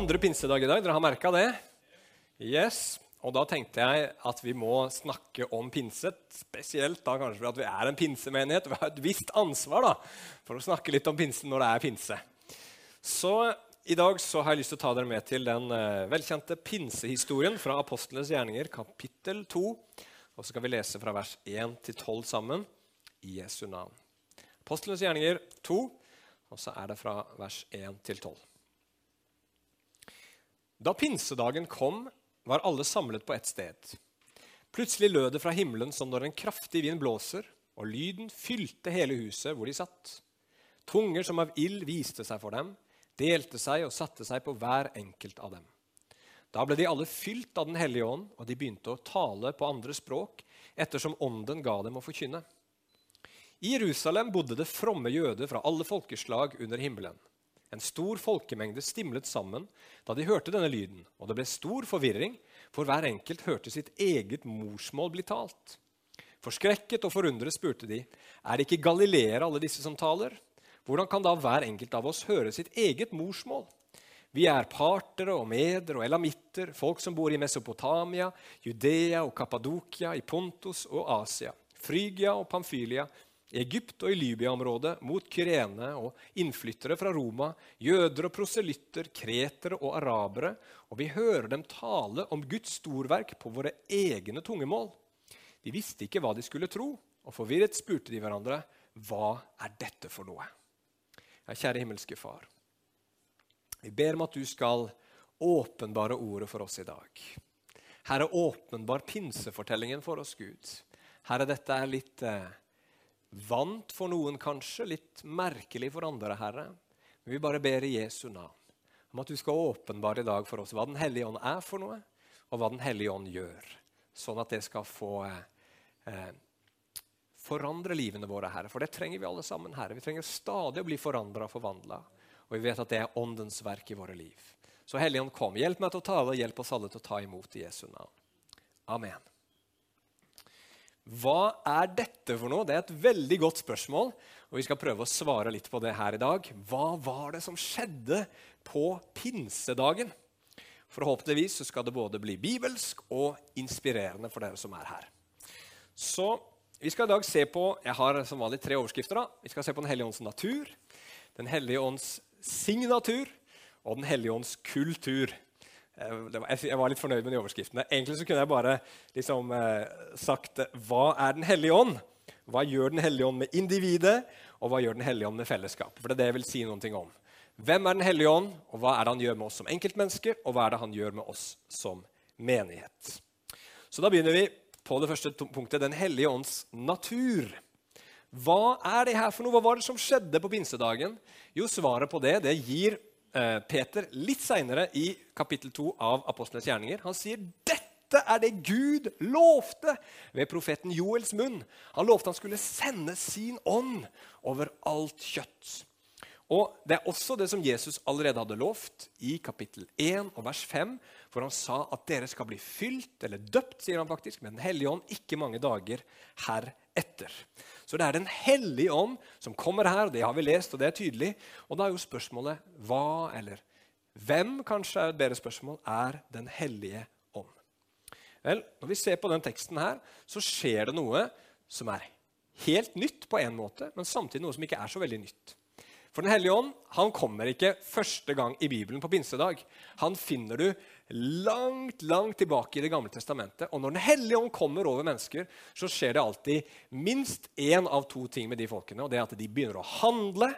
andre pinsedag i dag. Dere har merka det? Yes. Og da tenkte jeg at vi må snakke om pinset. Spesielt da kanskje fordi vi er en pinsemenighet. Vi har et visst ansvar da, for å snakke litt om pinsen når det er pinse. Så i dag så har jeg lyst til å ta dere med til den uh, velkjente pinsehistorien fra Apostlenes gjerninger, kapittel 2. Og så skal vi lese fra vers 1 til 12 sammen i Jesu navn. Apostlenes gjerninger 2, og så er det fra vers 1 til 12. Da pinsedagen kom, var alle samlet på ett sted. Plutselig lød det fra himmelen som når en kraftig vind blåser, og lyden fylte hele huset hvor de satt. Tunger som av ild viste seg for dem, delte seg og satte seg på hver enkelt av dem. Da ble de alle fylt av Den hellige ånd, og de begynte å tale på andre språk ettersom ånden ga dem å forkynne. I Jerusalem bodde det fromme jøder fra alle folkeslag under himmelen. En stor folkemengde stimlet sammen da de hørte denne lyden, og det ble stor forvirring, for hver enkelt hørte sitt eget morsmål bli talt. Forskrekket og forundret spurte de, er det ikke galileere alle disse som taler? Hvordan kan da hver enkelt av oss høre sitt eget morsmål? Vi er partere og meder og elamitter, folk som bor i Mesopotamia, Judea og Kappadokia, i Pontus og Asia, Frygia og Pamfylia, i Egypt og i Libya-området mot Kyrene og innflyttere fra Roma, jøder og proselytter, kretere og arabere, og vi hører dem tale om Guds storverk på våre egne tungemål. De visste ikke hva de skulle tro, og forvirret spurte de hverandre, hva er dette for noe? Ja, kjære himmelske Far, vi ber om at du skal åpenbare ordet for oss i dag. Her er åpenbar pinsefortellingen for oss, Gud. Dette er litt eh, Vant for noen kanskje, litt merkelig for andre, Herre. Men vi bare ber i Jesu navn om at du skal åpenbare i dag for oss hva Den hellige ånd er for noe, og hva Den hellige ånd gjør. Sånn at det skal få eh, forandre livene våre, Herre. For det trenger vi alle sammen, Herre. Vi trenger stadig å bli forandra og forvandla. Og vi vet at det er Åndens verk i våre liv. Så Hellige Ånd, kom. Hjelp meg til å tale, hjelp oss alle til å ta imot i Jesu navn. Amen. Hva er dette for noe? Det er et veldig godt spørsmål. og Vi skal prøve å svare litt på det her i dag. Hva var det som skjedde på pinsedagen? Forhåpentligvis så skal det både bli bibelsk og inspirerende for dere som er her. Så Vi skal i dag se på jeg har som vanlig tre overskrifter. da. Vi skal se på Den hellige ånds natur, Den hellige ånds signatur og Den hellige ånds kultur. Jeg var litt fornøyd med de overskriftene. Egentlig så kunne jeg bare liksom, eh, sagt hva er Den hellige ånd? Hva gjør Den hellige ånd med individet, og hva gjør Den hellige ånd med fellesskap? For det er det jeg vil si noe om. Hvem er Den hellige ånd, og hva er det han gjør med oss som enkeltmennesker, og hva er det han gjør med oss som menighet? Så da begynner vi på det første punktet Den hellige ånds natur. Hva er det her for noe? Hva var det som skjedde på pinsedagen? Jo, svaret på det det gir Eh, Peter litt seinere i kapittel 2 av Apostlenes gjerninger. Han sier dette er det Gud lovte ved profeten Joels munn. Han lovte han skulle sende sin ånd over alt kjøtt. Og Det er også det som Jesus allerede hadde lovt i kapittel 1 og vers 5. For han sa at dere skal bli fylt, eller døpt, sier han faktisk, med Den hellige ånd ikke mange dager heretter. Så det er Den hellige ånd som kommer her, og det har vi lest, og det er tydelig. Og da er jo spørsmålet hva, eller hvem, kanskje er et bedre spørsmål, er Den hellige ånd? Vel, Når vi ser på den teksten her, så skjer det noe som er helt nytt på en måte, men samtidig noe som ikke er så veldig nytt. For Den hellige ånd han kommer ikke første gang i Bibelen på pinsedag. Han finner du langt, langt tilbake i Det gamle testamentet. Og når Den hellige ånd kommer over mennesker, så skjer det alltid minst én av to ting med de folkene. og det er at De begynner å handle,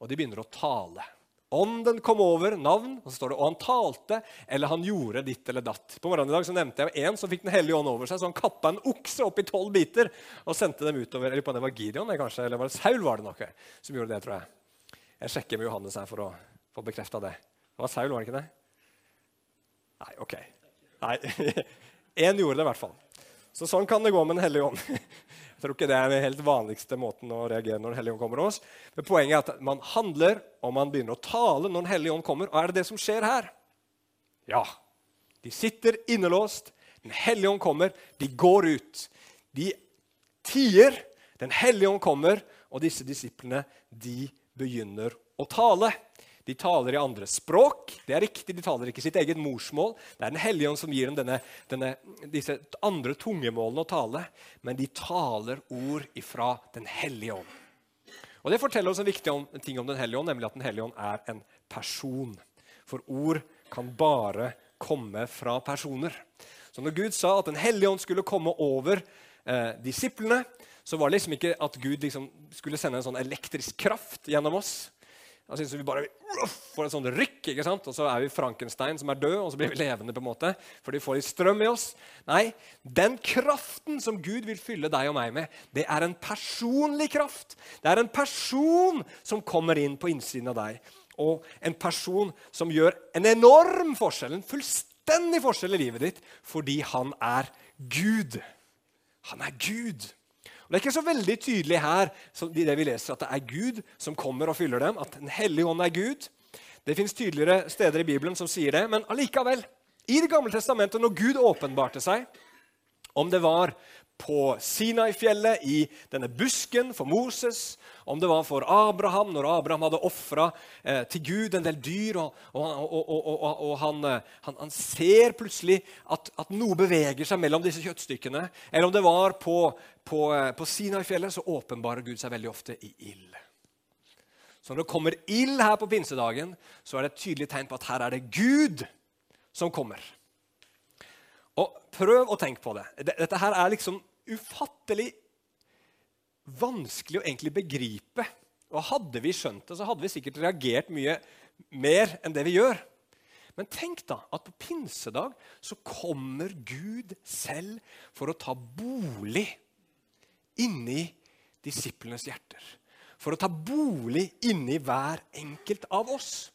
og de begynner å tale. Ånden kom over navn, og så står det, og han talte, eller han gjorde ditt eller datt. På morgenen i dag så nevnte jeg en som fikk Den hellige ånd over seg, så han kappa en okse opp i tolv biter og sendte dem utover. Eller på det var Gideon, kanskje, eller var det Saul var det noe som gjorde det, tror jeg. Jeg sjekker med Johannes her for å få bekrefta det. Det var Saul, var det ikke det? Nei, OK. Nei, Én gjorde det i hvert fall. Så sånn kan det gå med Den hellige ånd. Jeg tror ikke det er den helt vanligste måten å reagere når Den hellige ånd kommer hos. Men poenget er at man handler, og man begynner å tale når Den hellige ånd kommer. Og er det det som skjer her? Ja. De sitter innelåst. Den hellige ånd kommer. De går ut. De tier. Den hellige ånd kommer, og disse disiplene de begynner å tale. De taler i andre språk. Det er riktig, De taler ikke sitt eget morsmål. Det er Den hellige ånd som gir dem denne, denne, disse andre tungemålene å tale. Men de taler ord ifra Den hellige ånd. Og Det forteller oss en viktig ting om Den hellige ånd, nemlig at Den hellige ånd er en person. For ord kan bare komme fra personer. Så når Gud sa at Den hellige ånd skulle komme over eh, disiplene, så var det liksom ikke at Gud liksom skulle sende en sånn elektrisk kraft gjennom oss. Altså, vi bare får et sånt rykk, ikke sant? og så er vi Frankenstein som er død, og så blir vi levende. på en måte, for de får litt strøm i oss. Nei, den kraften som Gud vil fylle deg og meg med, det er en personlig kraft. Det er en person som kommer inn på innsiden av deg. Og en person som gjør en enorm forskjell, en fullstendig forskjell i livet ditt, fordi han er Gud. Han er Gud. Og Det er ikke så veldig tydelig her i det vi leser, at det er Gud som kommer og fyller dem. At Den hellige ånd er Gud. Det fins tydeligere steder i Bibelen som sier det. Men allikevel, i Det gamle testamentet, når Gud åpenbarte seg, om det var på Sinai-fjellet, i denne busken for Moses, om det var for Abraham, når Abraham hadde ofra eh, til Gud en del dyr, og, og, og, og han, eh, han, han, ser plutselig at, at, noe beveger seg mellom disse kjøttstykkene, eller om det var på, på, eh, på Sinai-fjellet, så åpenbarer Gud seg veldig ofte i ild. Så når det kommer ild her på pinsedagen, så er det et tydelig tegn på at her er det Gud som kommer. Og Prøv å tenke på det. Dette her er liksom ufattelig vanskelig å egentlig begripe. Og Hadde vi skjønt det, så hadde vi sikkert reagert mye mer enn det vi gjør. Men tenk da at på pinsedag så kommer Gud selv for å ta bolig inni disiplenes hjerter. For å ta bolig inni hver enkelt av oss.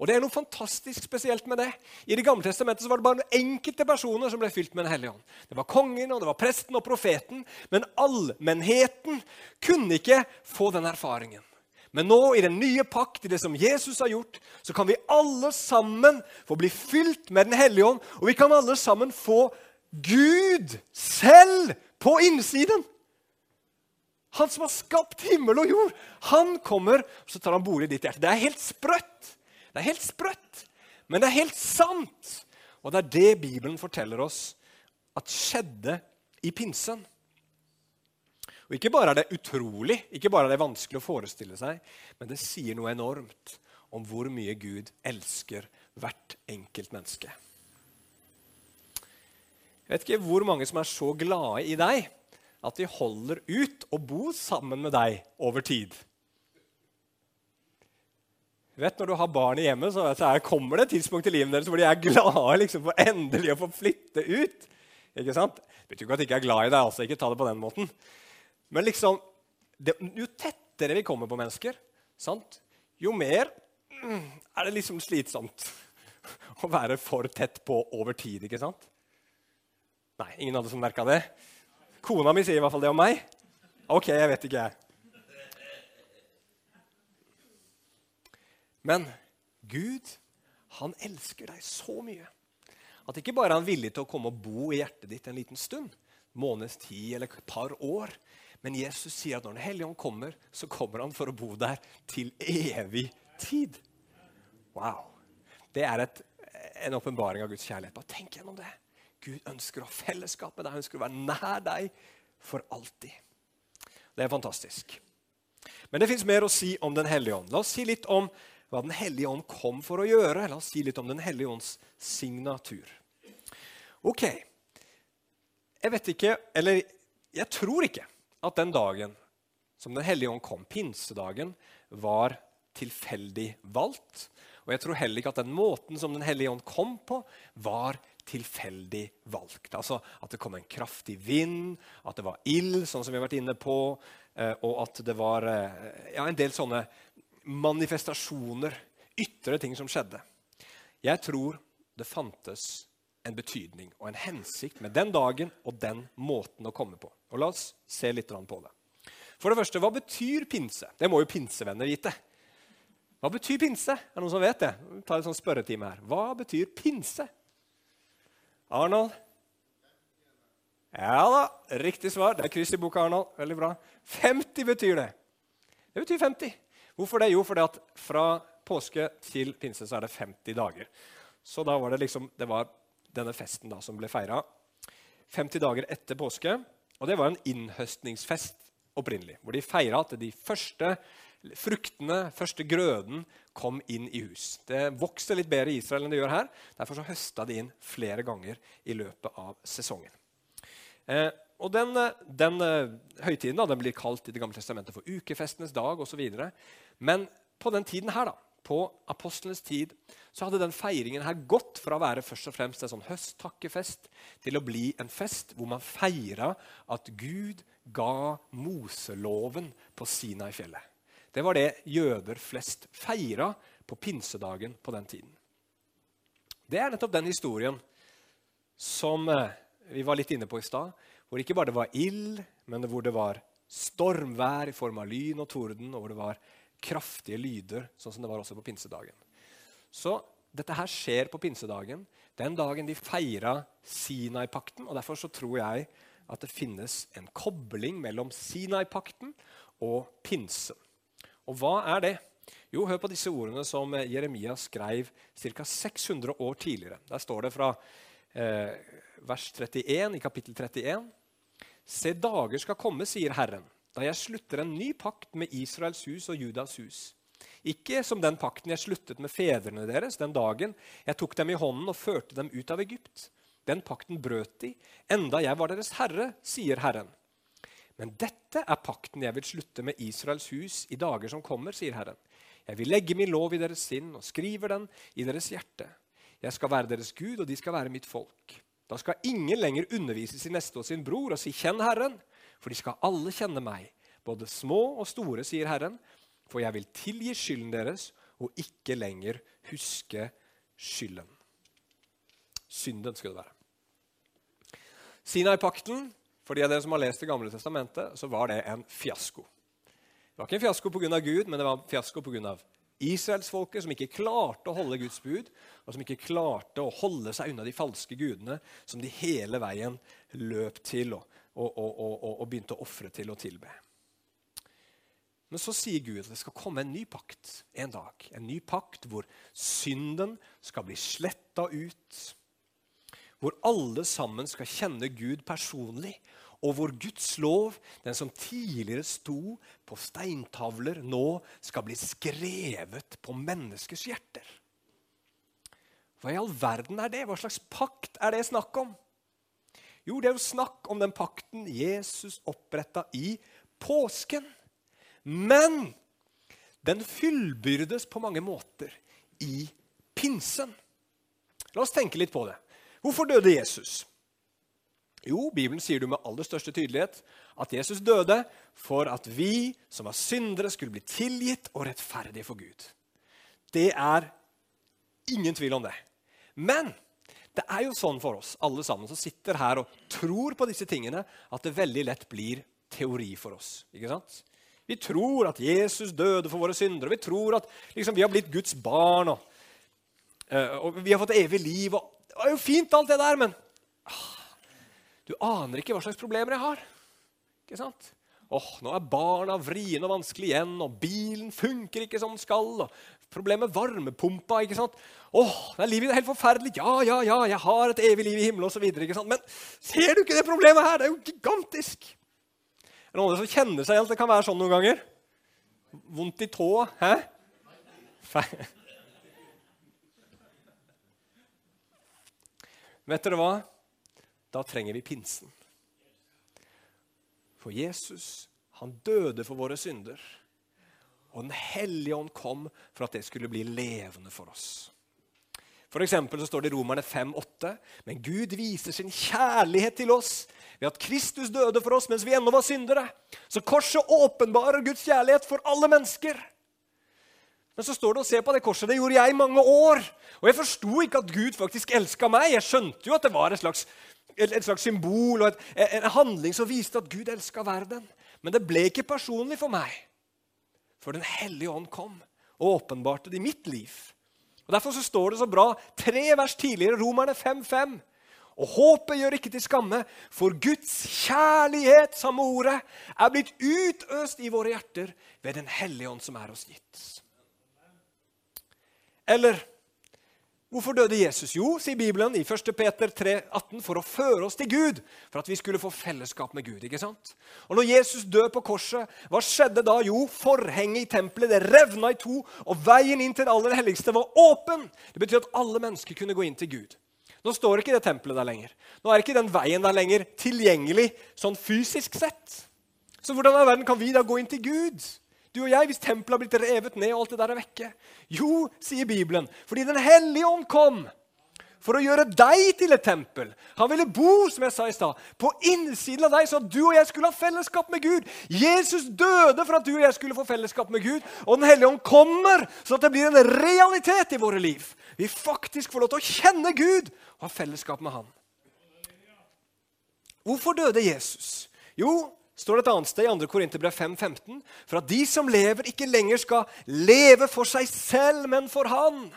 Og Det er noe fantastisk spesielt med det. I Det gamle testamentet så var det bare enkelte personer som ble fylt med Den hellige ånd. Det var kongen, og det var presten og profeten. Men allmennheten kunne ikke få den erfaringen. Men nå, i den nye pakt, i det som Jesus har gjort, så kan vi alle sammen få bli fylt med Den hellige ånd. Og vi kan alle sammen få Gud selv på innsiden. Han som har skapt himmel og jord. Han kommer, og så tar han bolig i ditt hjerte. Det er helt sprøtt. Det er helt sprøtt, men det er helt sant. Og det er det Bibelen forteller oss at skjedde i pinsen. Og Ikke bare er det utrolig, ikke bare er det vanskelig å forestille seg, men det sier noe enormt om hvor mye Gud elsker hvert enkelt menneske. Jeg vet ikke hvor mange som er så glade i deg at de holder ut og bor sammen med deg over tid vet, Når du har barn i hjemmet, så, så er, kommer det et tidspunkt i livet deres hvor de er glade liksom, for endelig å få flytte ut. Ikke sant? Det betyr ikke at de ikke er glad i deg. altså, ikke ta det på den måten. Men liksom, det, jo tettere vi kommer på mennesker, sant? jo mer mm, er det liksom slitsomt å være for tett på over tid. ikke sant? Nei, ingen hadde som merka det? Kona mi sier i hvert fall det om meg. Ok, jeg vet ikke, jeg. Men Gud, han elsker deg så mye at ikke bare er han villig til å komme og bo i hjertet ditt en liten stund, måneds tid eller et par år, men Jesus sier at når Den hellige ånd kommer, så kommer han for å bo der til evig tid. Wow. Det er et, en åpenbaring av Guds kjærlighet. Bare tenk gjennom det. Gud ønsker å ha fellesskap med deg, han ønsker å være nær deg for alltid. Det er fantastisk. Men det fins mer å si om Den hellige ånd. La oss si litt om hva Den hellige ånd kom for å gjøre. La oss si litt om Den hellige ånds signatur. Ok. Jeg vet ikke, eller jeg tror ikke, at den dagen som Den hellige ånd kom, pinsedagen, var tilfeldig valgt. Og jeg tror heller ikke at den måten som Den hellige ånd kom på, var tilfeldig valgt. Altså At det kom en kraftig vind, at det var ild, sånn som vi har vært inne på, eh, og at det var eh, ja, en del sånne manifestasjoner, ytre ting som skjedde. Jeg tror det fantes en betydning og en hensikt med den dagen og den måten å komme på. Og La oss se litt på det. For det første, Hva betyr pinse? Det må jo pinsevenner vite. Hva betyr pinse? Er det noen som vet det? Vi tar en sånn spørretime her. Hva betyr pinse? Arnold? Ja da, riktig svar. Det er kryss i boka, Arnold. Veldig bra. 50 betyr det. Det betyr 50. Hvorfor det? Jo, fordi at fra påske til pinse så er det 50 dager. Så da var det liksom, det var denne festen da som ble feira 50 dager etter påske. Og det var en innhøstningsfest opprinnelig, hvor de feira at de første fruktene, første grøden, kom inn i hus. Det vokste litt bedre i Israel enn det gjør her. Derfor så høsta de inn flere ganger i løpet av sesongen. Eh, og Den, den uh, høytiden da, den blir kalt i Det gamle testamentet for ukefestenes dag osv. Men på den tiden her, da, på apostlenes tid, så hadde den feiringen her gått fra å være først og fremst en sånn høsttakkefest til å bli en fest hvor man feira at Gud ga Moseloven på Sina i fjellet. Det var det jøder flest feira på pinsedagen på den tiden. Det er nettopp den historien som uh, vi var litt inne på i stad, hvor ikke bare det var ild, men hvor det var stormvær i form av lyn og torden, og hvor det var kraftige lyder, sånn som det var også på pinsedagen. Så dette her skjer på pinsedagen, den dagen de feira Sinai-pakten. og Derfor så tror jeg at det finnes en kobling mellom Sinai-pakten og pinsen. Og hva er det? Jo, hør på disse ordene som Jeremia skrev ca. 600 år tidligere. Der står det fra eh, vers 31 i kapittel 31. Se, dager skal komme, sier Herren, da jeg slutter en ny pakt med Israels hus og Judas hus. Ikke som den pakten jeg sluttet med fedrene deres den dagen jeg tok dem i hånden og førte dem ut av Egypt. Den pakten brøt de, enda jeg var deres herre, sier Herren. Men dette er pakten jeg vil slutte med Israels hus i dager som kommer, sier Herren. Jeg vil legge min lov i deres sinn og skriver den i deres hjerte. Jeg skal være deres Gud, og de skal være mitt folk. Da skal ingen lenger undervise sin neste og sin bror og si 'Kjenn Herren', for de skal alle kjenne meg, både små og store, sier Herren, for jeg vil tilgi skylden deres og ikke lenger huske skylden. Synden skulle det være. Sinai-pakten, for de av dere som har lest Det gamle testamentet, så var det en fiasko. Det var ikke en fiasko pga. Gud, men det var en fiasko pga. Israelsfolket som ikke klarte å holde Guds bud, og som ikke klarte å holde seg unna de falske gudene som de hele veien løp til og, og, og, og begynte å ofre til og tilbe. Men så sier Gud at det skal komme en ny pakt en dag. En ny pakt hvor synden skal bli sletta ut. Hvor alle sammen skal kjenne Gud personlig, og hvor Guds lov, den som tidligere sto på steintavler, nå skal bli skrevet på menneskers hjerter. Hva i all verden er det? Hva slags pakt er det snakk om? Jo, det er jo snakk om den pakten Jesus oppretta i påsken. Men den fyllbyrdes på mange måter i pinsen. La oss tenke litt på det. Hvorfor døde Jesus? Jo, Bibelen sier du med aller største tydelighet at Jesus døde for at vi som var syndere, skulle bli tilgitt og rettferdige for Gud. Det er ingen tvil om det. Men det er jo sånn for oss alle sammen som sitter her og tror på disse tingene, at det veldig lett blir teori for oss. ikke sant? Vi tror at Jesus døde for våre syndere. Vi tror at liksom, vi har blitt Guds barn. Og, uh, og vi har fått evig liv. Og, det var jo fint, alt det der, men du aner ikke hva slags problemer jeg har. Ikke sant? Åh, Nå er barna vriene og vanskelig igjen, og bilen funker ikke som den skal. og Problemet med varmepumpa. ikke sant? Åh, det er livet helt forferdelig. Ja, ja, ja, jeg har et evig liv i himmelen osv. Men ser du ikke det problemet her? Det er jo gigantisk. Er det noen som kjenner seg igjen at det kan være sånn noen ganger? Vondt i tåa? Hæ? Vet dere hva? Da trenger vi pinsen. For Jesus, han døde for våre synder. Og Den hellige ånd kom for at det skulle bli levende for oss. For så står det i Romerne 5,8.: Men Gud viser sin kjærlighet til oss ved at Kristus døde for oss mens vi ennå var syndere. Så korset åpenbarer Guds kjærlighet for alle mennesker. Men så står det og ser på det korset. Det gjorde jeg i mange år. Og jeg forsto ikke at Gud faktisk elska meg. Jeg skjønte jo at det var et slags et, slags symbol og et, en handling som viste at Gud elska verden. Men det ble ikke personlig for meg før Den hellige ånd kom og åpenbarte det i mitt liv. Og Derfor så står det så bra tre vers tidligere, Romerne 5.5. Og håpet gjør ikke til skamme, for Guds kjærlighet, samme ordet, er blitt utøst i våre hjerter ved Den hellige ånd som er oss gitt. Eller hvorfor døde Jesus? Jo, sier Bibelen i 1. Peter 3, 18, for å føre oss til Gud. For at vi skulle få fellesskap med Gud. ikke sant? Og når Jesus døde på korset, hva skjedde da? Jo, forhenget i tempelet det revna i to, og veien inn til det aller helligste var åpen. Det betyr at alle mennesker kunne gå inn til Gud. Nå står ikke det tempelet der lenger. Nå er ikke den veien der lenger tilgjengelig sånn fysisk sett. Så hvordan i verden kan vi da gå inn til Gud? Du og jeg, hvis tempelet har blitt revet ned og alt det der er vekke? Jo, sier Bibelen, fordi Den hellige ånd kom for å gjøre deg til et tempel. Han ville bo som jeg sa i sted, på innsiden av deg, så at du og jeg skulle ha fellesskap med Gud. Jesus døde for at du og jeg skulle få fellesskap med Gud. Og Den hellige ånd kommer, så at det blir en realitet i våre liv. Vi faktisk får lov til å kjenne Gud og ha fellesskap med Han. Hvorfor døde Jesus? Jo, står det et annet sted i 2. Korinterbrev 5,15, for at de som lever, ikke lenger skal leve for seg selv, men for Han.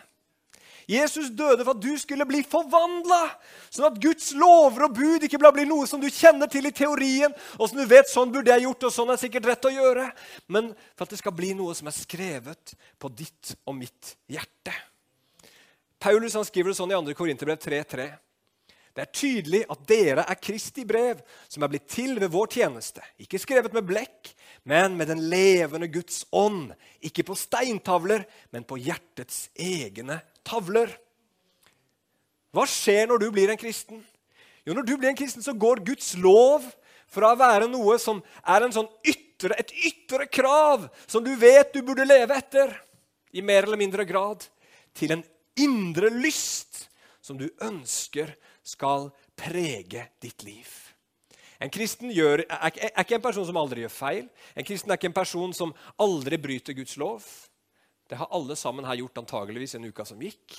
Jesus døde for at du skulle bli forvandla, sånn at Guds lover og bud ikke blir noe som du kjenner til i teorien, og som du vet sånn burde jeg gjort, og sånn er sikkert rett å gjøre, men for at det skal bli noe som er skrevet på ditt og mitt hjerte. Paulus han skriver det sånn i 2. Korinterbrev 3.3. Det er tydelig at dere er Kristi brev, som er blitt til ved vår tjeneste. Ikke skrevet med blekk, men med den levende Guds ånd. Ikke på steintavler, men på hjertets egne tavler. Hva skjer når du blir en kristen? Jo, Når du blir en kristen, så går Guds lov fra å være noe som er sånn ytre, et ytre krav som du vet du burde leve etter, i mer eller mindre grad, til en indre lyst som du ønsker skal prege ditt liv. En kristen gjør, er, er ikke en person som aldri gjør feil. En kristen er ikke en person som aldri bryter Guds lov. Det har alle sammen her gjort antageligvis en uka som gikk.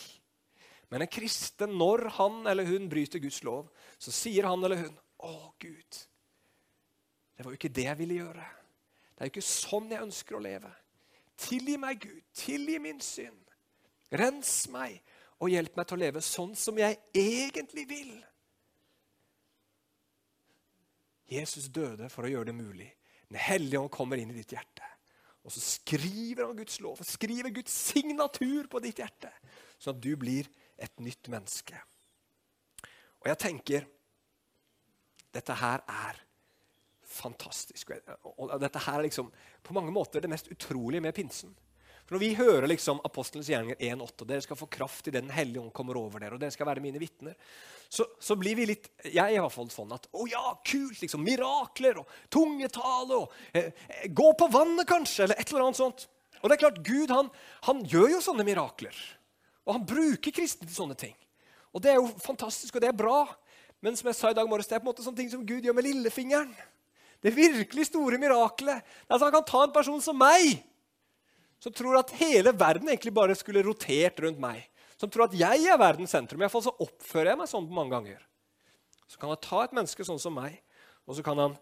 Men en kristen, når han eller hun bryter Guds lov, så sier han eller hun, 'Å, Gud, det var jo ikke det jeg ville gjøre.' 'Det er jo ikke sånn jeg ønsker å leve.' 'Tilgi meg, Gud. Tilgi min synd. Rens meg og hjelp meg til å leve sånn som jeg egentlig vil. Jesus døde for å gjøre det mulig. Den hellige ånd kommer inn i ditt hjerte. Og så skriver han Guds lov, skriver Guds signatur på ditt hjerte, sånn at du blir et nytt menneske. Og jeg tenker dette her er fantastisk. Og dette her er liksom på mange måter det mest utrolige med pinsen. For Når vi hører liksom Apostelens gjerninger 1,8, og dere skal få kraft i det Den hellige ånd kommer over dere, og dere skal være mine vitner, så, så, blir vi litt Jeg er i hvert sånn at Å ja, kult! liksom, Mirakler og tungetale og eh, eh, Gå på vannet, kanskje, eller et eller annet sånt. Og det er klart, Gud han, han gjør jo sånne mirakler. Og han bruker kristne til sånne ting. Og det er jo fantastisk, og det er bra. Men som jeg sa i dag morges, det er på en måte sånne ting som Gud gjør med lillefingeren. Det virkelig store miraklet. Er Han kan ta en person som meg som tror at hele verden egentlig bare skulle rotert rundt meg. Som tror at jeg er verdens sentrum. I hvert fall så oppfører jeg meg sånn mange ganger. Så kan han ta et menneske sånn som meg, og så kan han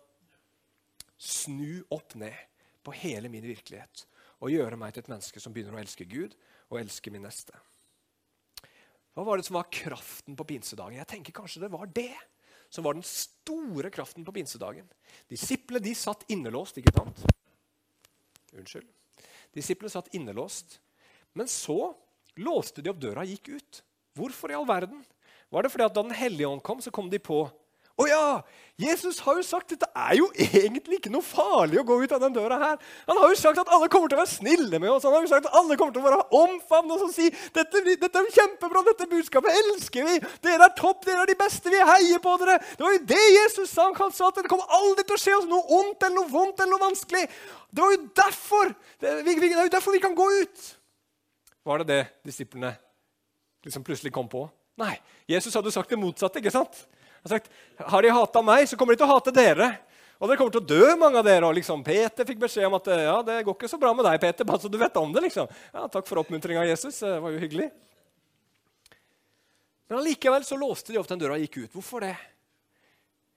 snu opp ned på hele min virkelighet og gjøre meg til et menneske som begynner å elske Gud og elske min neste. Hva var det som var kraften på pinsedagen? Jeg tenker kanskje det var det som var den store kraften på pinsedagen. Disiplene de satt innelåst, ikke sant? Unnskyld. Disiplene satt innelåst. Men så låste de opp døra og gikk ut. Hvorfor i all verden? Var det fordi at da Den hellige ånd kom, så kom de på å ja! Jesus har jo sagt at det er jo egentlig ikke noe farlig å gå ut av den døra her. Han har jo sagt at alle kommer til å være snille med oss. Han har jo sagt at alle kommer til å være omfavne oss og si dette, dette er kjempebra, dette budskapet elsker vi. Dere er topp, dere er de beste, vi heier på dere. Det var jo det Jesus sa. Han sa at det kommer aldri til å skje oss noe ondt eller noe vondt eller noe vanskelig. Det var jo derfor, det, vi, det er jo derfor vi kan gå ut. Var det det disiplene liksom plutselig kom på? Nei, Jesus hadde sagt det motsatte. ikke sant? Han har sagt har de hata meg, så kommer de til å hate dere. Og dere kommer til å dø, mange av dere. Og liksom, Peter fikk beskjed om at ja, det går ikke så bra med deg, Peter. bare så du vet om det. liksom. Ja, Takk for oppmuntringa, Jesus. Det var jo hyggelig. Men allikevel så låste de opp den døra og gikk ut. Hvorfor det?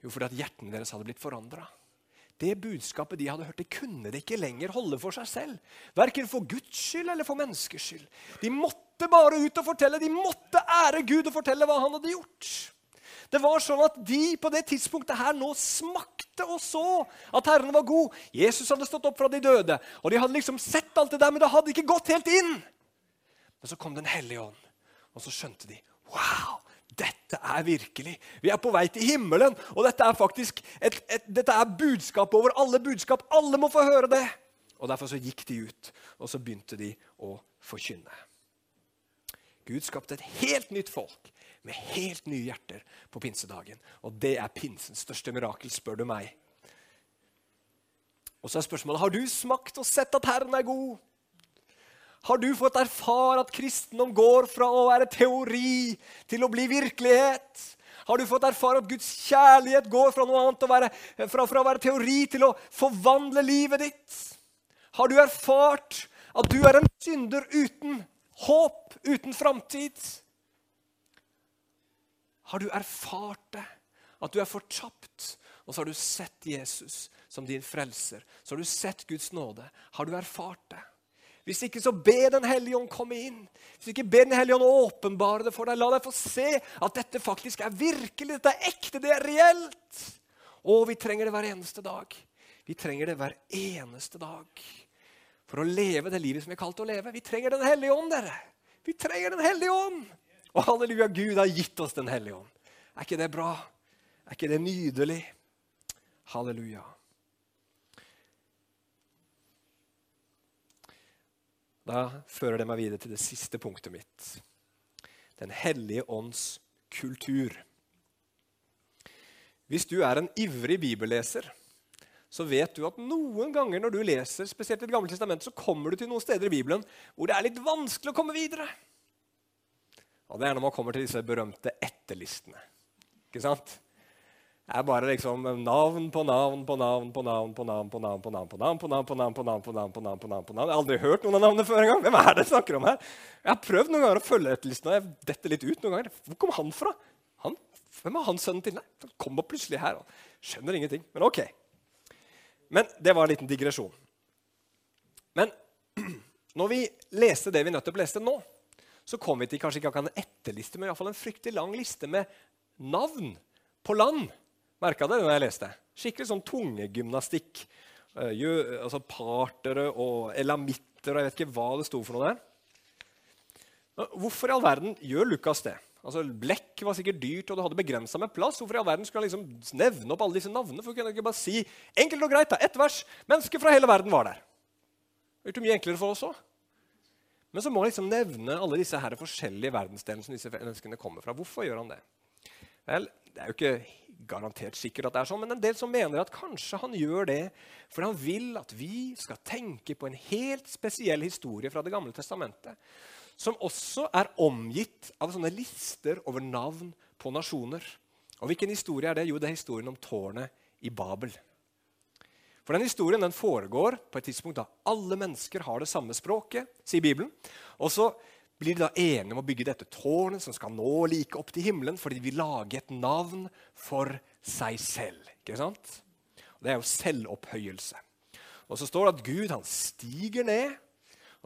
Jo, fordi at hjertene deres hadde blitt forandra. Det budskapet de hadde hørt, det kunne de ikke lenger holde for seg selv. Verken for Guds skyld eller for menneskers skyld. De måtte bare ut og fortelle. De måtte ære Gud og fortelle hva han hadde gjort. Det var sånn at de på det tidspunktet her nå smakte og så at Herren var god. Jesus hadde stått opp fra de døde, og de hadde liksom sett alt det der, men det hadde ikke gått helt inn. Men så kom Den hellige ånd, og så skjønte de Wow! Dette er virkelig. Vi er på vei til himmelen, og dette er faktisk et, et, dette er budskap over alle budskap. Alle må få høre det. Og Derfor så gikk de ut, og så begynte de å forkynne. Gud skapte et helt nytt folk med helt nye hjerter på pinsedagen. Og det er pinsens største mirakel, spør du meg. Og så er spørsmålet har du smakt og sett at Herren er god. Har du fått erfare at kristendom går fra å være teori til å bli virkelighet? Har du fått erfare at Guds kjærlighet går fra noe annet å være, fra, fra å være teori til å forvandle livet ditt? Har du erfart at du er en synder uten håp, uten framtid? Har du erfart det? At du er fortapt? Og så har du sett Jesus som din frelser. Så har du sett Guds nåde. Har du erfart det? Hvis ikke, så be Den hellige ånd komme inn. Hvis ikke, be Den hellige ånd åpenbare det for deg. La deg få se at dette faktisk er virkelig, dette er ekte, det er reelt. Og vi trenger det hver eneste dag. Vi trenger det hver eneste dag for å leve det livet som vi er kalt å leve. Vi trenger Den hellige ånd, dere. Vi trenger Den hellige ånd. Og halleluja, Gud har gitt oss Den hellige ånd. Er ikke det bra? Er ikke det nydelig? Halleluja. Da fører det meg videre til det siste punktet mitt. Den hellige ånds kultur. Hvis du er en ivrig bibelleser, så vet du at noen ganger når du leser spesielt i Det gamle testamentet, så kommer du til noen steder i Bibelen hvor det er litt vanskelig å komme videre. Og Det er når man kommer til disse berømte etterlistene. Ikke sant? Det er bare liksom navn på navn på navn på navn på navn på navn på navn på navn på navn på navn på navn på navn på navn på navn på navn. Jeg har aldri hørt noen av navnene før engang. Hvem er det jeg snakker om her? Jeg har prøvd noen ganger å følge etterlistene. jeg detter litt ut noen ganger. Hvor kom han fra? Hvem er han sønnen til? Nei, han kommer plutselig her. Skjønner ingenting. Men ok. Men det var en liten digresjon. Men når vi leste det vi nettopp leste nå, så kom vi til kanskje ikke akkurat en etterliste, men i fall en fryktelig lang liste med navn på land Merka det når jeg leste? Skikkelig sånn tungegymnastikk. Uh, altså partere og elamitter og jeg vet ikke hva det sto for noe der. Hvorfor i all verden gjør Lukas det? Altså, Blekk var sikkert dyrt, og du hadde begrensa med plass. Hvorfor i all verden skulle han liksom nevne opp alle disse navnene? For kunne ikke bare si enkelt og greit, da, ett vers. Mennesker fra hele verden var der. Det er mye enklere for oss òg. Men så må han liksom nevne alle disse her forskjellige verdensdelene som disse menneskene kommer fra. Hvorfor gjør han det? Vel, det er jo ikke garantert sikkert at det er sånn, men en del som mener at kanskje han gjør det for han vil at vi skal tenke på en helt spesiell historie fra Det gamle testamentet, som også er omgitt av sånne lister over navn på nasjoner. Og hvilken historie er det? Jo, det er historien om tårnet i Babel. For den Historien den foregår på et tidspunkt da alle mennesker har det samme språket, sier Bibelen. Og så blir de da enige om å bygge dette tårnet som skal nå like opp til himmelen, fordi de vil lage et navn for seg selv. Ikke sant? Og det er jo selvopphøyelse. Og så står det at Gud han stiger ned,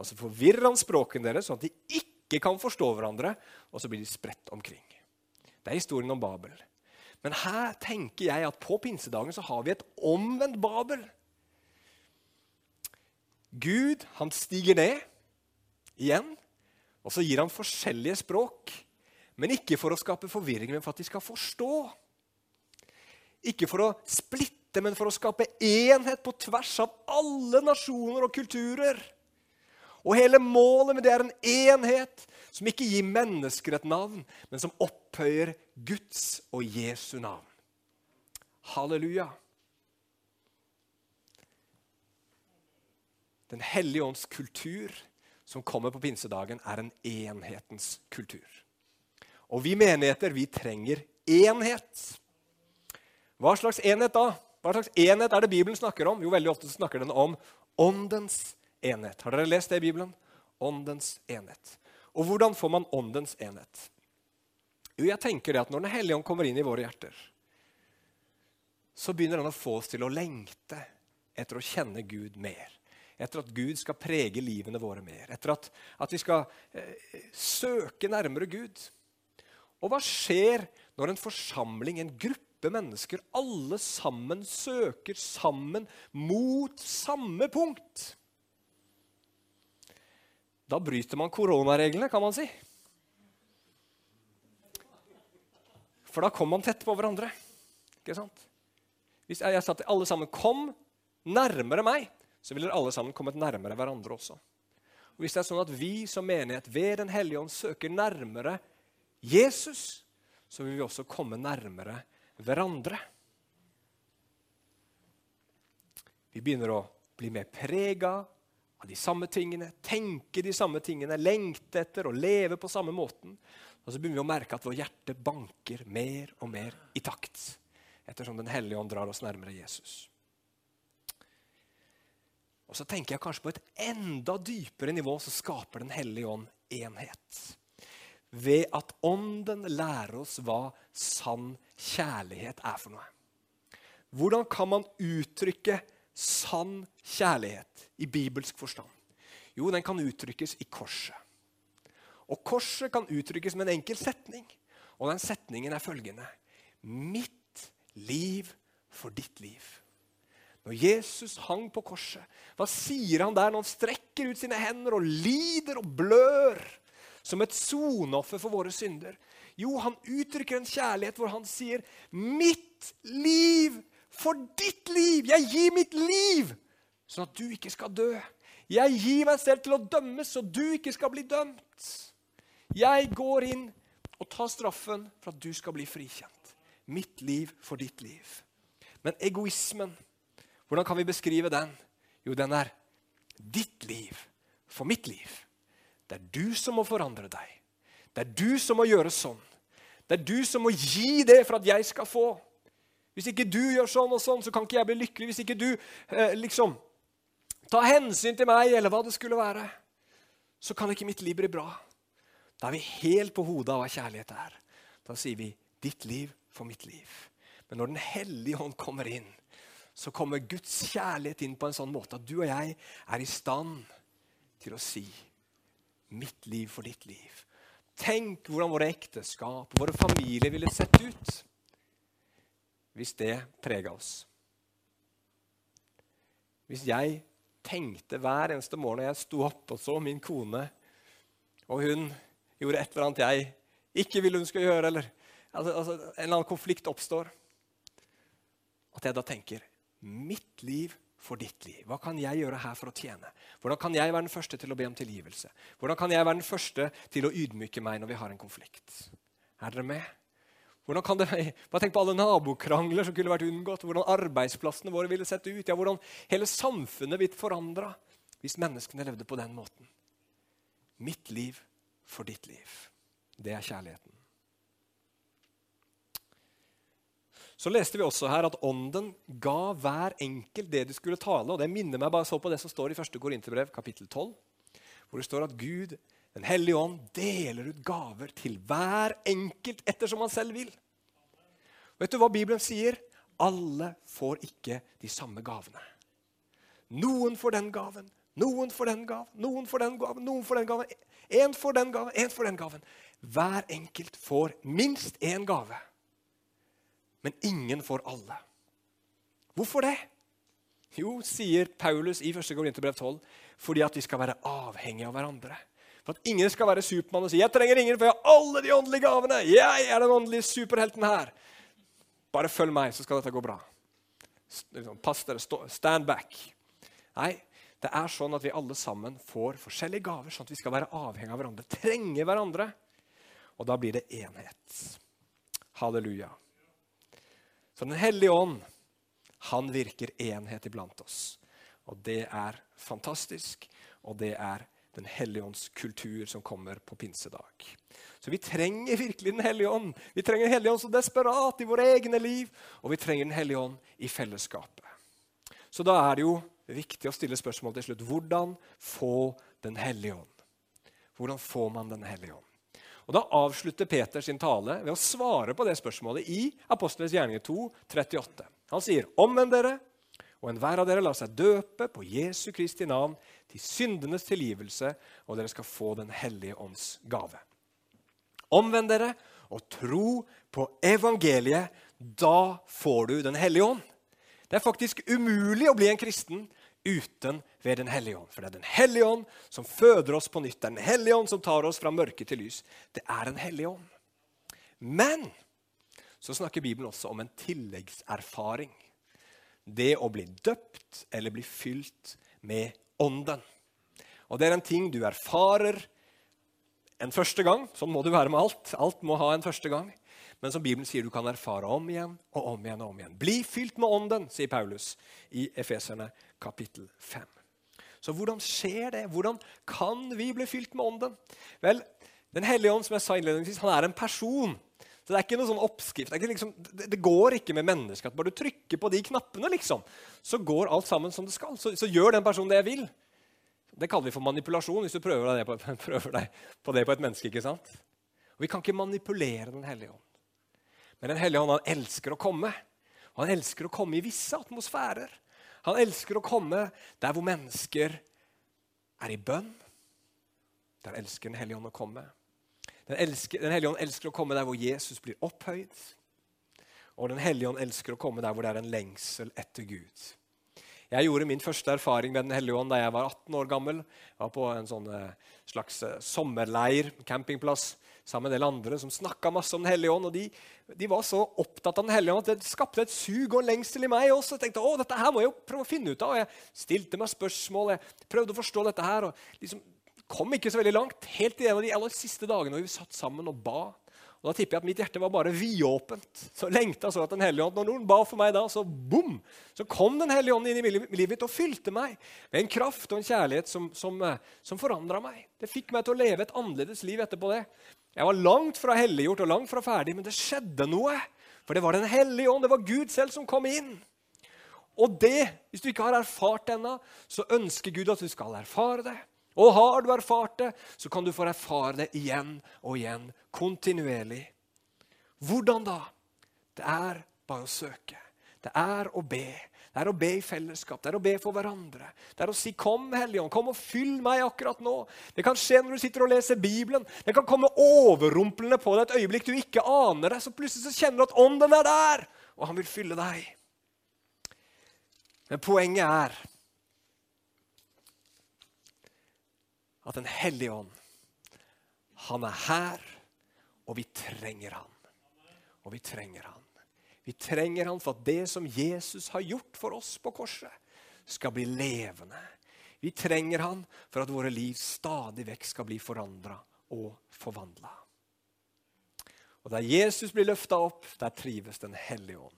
og så forvirrer han språkene deres, sånn at de ikke kan forstå hverandre, og så blir de spredt omkring. Det er historien om Babel. Men her tenker jeg at på pinsedagen så har vi et omvendt Babel. Gud han stiger ned igjen og så gir han forskjellige språk, men ikke for å skape forvirring, men for at de skal forstå. Ikke for å splitte, men for å skape enhet på tvers av alle nasjoner og kulturer. Og hele målet med det er en enhet som ikke gir mennesker et navn, men som opphøyer Guds og Jesu navn. Halleluja. Den hellige ånds kultur som kommer på pinsedagen, er en enhetens kultur. Og vi menigheter, vi trenger enhet. Hva slags enhet da? Hva slags enhet er det Bibelen snakker om? Jo, veldig ofte snakker den om åndens enhet. Har dere lest det i Bibelen? Åndens enhet. Og hvordan får man åndens enhet? Jo, jeg tenker det at Når Den hellige ånd kommer inn i våre hjerter, så begynner han å få oss til å lengte etter å kjenne Gud mer etter at Gud skal prege livene våre mer. Etter at, at vi skal eh, søke nærmere Gud. Og hva skjer når en forsamling, en gruppe mennesker, alle sammen søker sammen mot samme punkt? Da bryter man koronareglene, kan man si. For da kommer man tett på hverandre. Ikke sant? Hvis jeg, sa til alle sammen 'kom nærmere meg', så ville alle sammen kommet nærmere hverandre også. Og Hvis det er sånn at vi som menighet ved Den hellige ånd søker nærmere Jesus, så vil vi også komme nærmere hverandre. Vi begynner å bli mer prega de samme tingene, tenke de samme tingene, lengte etter og leve på samme måten. Og så begynner vi å merke at vårt hjerte banker mer og mer i takt ettersom Den hellige ånd drar oss nærmere Jesus. Og så tenker jeg kanskje på et enda dypere nivå så skaper Den hellige ånd enhet. Ved at Ånden lærer oss hva sann kjærlighet er for noe. Hvordan kan man uttrykke sann kjærlighet i bibelsk forstand? Jo, den kan uttrykkes i korset. Og korset kan uttrykkes med en enkel setning. Og den setningen er følgende. Mitt liv for ditt liv. Når Jesus hang på korset, hva sier han der når han strekker ut sine hender og lider og blør som et soneoffer for våre synder? Jo, han uttrykker en kjærlighet hvor han sier, 'Mitt liv for ditt liv. Jeg gir mitt liv sånn at du ikke skal dø.' 'Jeg gir meg selv til å dømmes, så du ikke skal bli dømt.' 'Jeg går inn og tar straffen for at du skal bli frikjent.' Mitt liv for ditt liv. Men egoismen hvordan kan vi beskrive den? Jo, den er ditt liv for mitt liv. Det er du som må forandre deg. Det er du som må gjøre sånn. Det er du som må gi det for at jeg skal få. Hvis ikke du gjør sånn og sånn, så kan ikke jeg bli lykkelig. Hvis ikke du eh, liksom tar hensyn til meg, eller hva det skulle være, så kan ikke mitt liv bli bra. Da er vi helt på hodet av hva kjærlighet er. Da sier vi 'ditt liv for mitt liv'. Men når Den hellige hånd kommer inn, så kommer Guds kjærlighet inn på en sånn måte at du og jeg er i stand til å si 'mitt liv for ditt liv'. Tenk hvordan våre ekteskap, våre familier ville sett ut hvis det prega oss. Hvis jeg tenkte hver eneste morgen når jeg sto opp og så min kone, og hun gjorde et eller annet jeg ikke ville hun skulle gjøre, eller altså, altså, en eller annen konflikt oppstår, at jeg da tenker mitt liv for ditt liv. Hva kan jeg gjøre her for å tjene? Hvordan kan jeg være den første til å be om tilgivelse? Hvordan kan jeg være den første til å ydmyke meg når vi har en konflikt? Er dere med? Hvordan kan det, bare tenk på alle nabokrangler som kunne vært unngått. Hvordan arbeidsplassene våre ville sett ut. Ja, hvordan hele samfunnet blitt forandra hvis menneskene levde på den måten. Mitt liv for ditt liv. Det er kjærligheten. Så leste vi også her at Ånden ga hver enkelt det de skulle tale. og Det minner meg bare så på det som står i 1. Korinterbrev, kapittel 12, hvor det står at Gud, Den hellige ånd, deler ut gaver til hver enkelt ettersom han selv vil. Vet du hva Bibelen sier? Alle får ikke de samme gavene. Noen får den gaven, noen får den gaven, noen får den gaven, noen får den gaven. Én får den gaven, én får den gaven. Hver enkelt får minst én gave men ingen får alle. Hvorfor det? Jo, sier Paulus i 1. Korinterbrev 12, fordi at vi skal være avhengige av hverandre. For at ingen skal være Supermann og si 'Jeg trenger ingen, for jeg har alle de åndelige gavene'. Jeg er den åndelige superhelten her. Bare følg meg, så skal dette gå bra. Liksom, pass dere. Stand back. Nei, det er sånn at vi alle sammen får forskjellige gaver, sånn at vi skal være avhengige av hverandre. Trenge hverandre. Og da blir det enhet. Halleluja. Så Den hellige ånd han virker enhet iblant oss. Og Det er fantastisk, og det er Den hellige ånds kultur som kommer på pinsedag. Så vi trenger virkelig Den hellige ånd. Vi trenger Den hellige ånd så desperat i våre egne liv, og vi trenger Den hellige ånd i fellesskapet. Så da er det jo viktig å stille spørsmål til slutt. Hvordan få Den hellige ånd? Hvordan får man Den hellige ånd? Og Da avslutter Peter sin tale ved å svare på det spørsmålet i Apostlenes gjerninger 2, 38. Han sier, 'Omvend dere, og enhver av dere lar seg døpe på Jesu Kristi navn til syndenes tilgivelse, og dere skal få Den hellige ånds gave.' Omvend dere og tro på evangeliet. Da får du Den hellige ånd. Det er faktisk umulig å bli en kristen uten ved Den hellige ånd. For det er Den hellige ånd som føder oss på nytt. Det er Den hellige ånd som tar oss fra mørke til lys. Det er Den hellige ånd. Men så snakker Bibelen også om en tilleggserfaring. Det å bli døpt eller bli fylt med Ånden. Og det er en ting du erfarer en første gang. Sånn må det være med alt. Alt må ha en første gang. Men som Bibelen sier, du kan erfare om igjen og om igjen. og om igjen. Bli fylt med Ånden, sier Paulus i Efeserne kapittel 5. Så hvordan skjer det? Hvordan kan vi bli fylt med Ånden? Vel, Den hellige ånd som jeg sa innledningsvis, han er en person. Så Det er ikke noe sånn oppskrift. Det, liksom, det, det, går ikke med mennesker at bare du trykker på de knappene, liksom, så går alt sammen som det skal. Så, så gjør den personen det jeg vil. Det kaller vi for manipulasjon hvis du prøver deg på, prøver deg på det på et menneske. ikke sant? Og Vi kan ikke manipulere Den hellige ånd. Men Den hellige ånd han elsker å komme. Han elsker å komme i visse atmosfærer. Han elsker å komme der hvor mennesker er i bønn. Der elsker Den hellige ånd å komme. Den, elsker, den hellige ånd elsker å komme der hvor Jesus blir opphøyd. Og Den hellige ånd elsker å komme der hvor det er en lengsel etter Gud. Jeg gjorde min første erfaring med Den hellige ånd da jeg var 18 år gammel. Jeg var på en sånn eh, slags eh, sommerleir, campingplass, sammen med en del andre som snakka masse om Den hellige ånd. og de, de, var så opptatt av Den hellige ånd at det skapte et sug og en lengsel i meg også. Jeg tenkte å, dette her må jeg jo prøve å finne ut av. Og jeg stilte meg spørsmål, jeg prøvde å forstå dette her. og liksom kom ikke så veldig langt. Helt til en av de aller siste dagene hvor vi satt sammen og ba. Og Da tipper jeg at mitt hjerte var bare vidåpent. Så lengta så at Den hellige ånd Når noen ba for meg da, så bom! Så kom Den hellige ånd inn i livet mitt og fylte meg med en kraft og en kjærlighet som, som, eh, som forandra meg. Det fikk meg til å leve et annerledes liv etterpå det. Jeg var langt fra helliggjort og langt fra ferdig, men det skjedde noe. For det var Den hellige ånd, det var Gud selv som kom inn. Og det, hvis du ikke har erfart det ennå, så ønsker Gud at du skal erfare det. Og har du erfart det, så kan du få erfare det igjen og igjen, kontinuerlig. Hvordan da? Det er bare å søke. Det er å be. Det er å be i fellesskap, det er å be for hverandre. Det er å si 'Kom, Helligånd, kom og fyll meg akkurat nå'. Det kan skje når du sitter og leser Bibelen. Det kan komme overrumplende på deg et øyeblikk du ikke aner det. Så plutselig så kjenner du at ånden er der, og han vil fylle deg. Men poenget er at Den hellige ånd, han er her, og vi trenger han. Og vi trenger han. Vi trenger han for at det som Jesus har gjort for oss på korset, skal bli levende. Vi trenger han for at våre liv stadig vekk skal bli forandra og forvandla. Og Der Jesus blir løfta opp, der trives Den hellige ånd.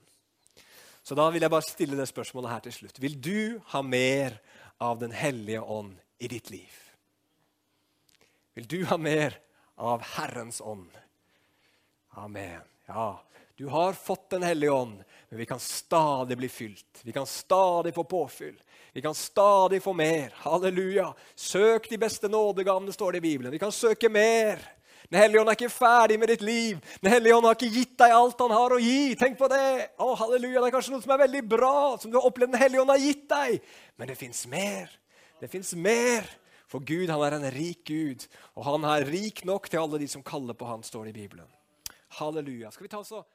Så da vil jeg bare stille det spørsmålet her til slutt. Vil du ha mer av Den hellige ånd i ditt liv? Vil du ha mer av Herrens ånd? Amen. Ja, du har fått Den hellige ånd, men vi kan stadig bli fylt. Vi kan stadig få påfyll. Vi kan stadig få mer. Halleluja. Søk de beste nådegavene, står det i Bibelen. Vi kan søke mer. Den hellige ånd er ikke ferdig med ditt liv. Den hellige ånd har ikke gitt deg alt han har å gi. Tenk på det. Å, halleluja. Det er kanskje noe som er veldig bra, som du har opplevd Den hellige ånd har gitt deg. Men det fins mer. Det fins mer. For Gud han er en rik Gud, og han er rik nok til alle de som kaller på han, står det i Bibelen. Halleluja. Skal vi ta oss og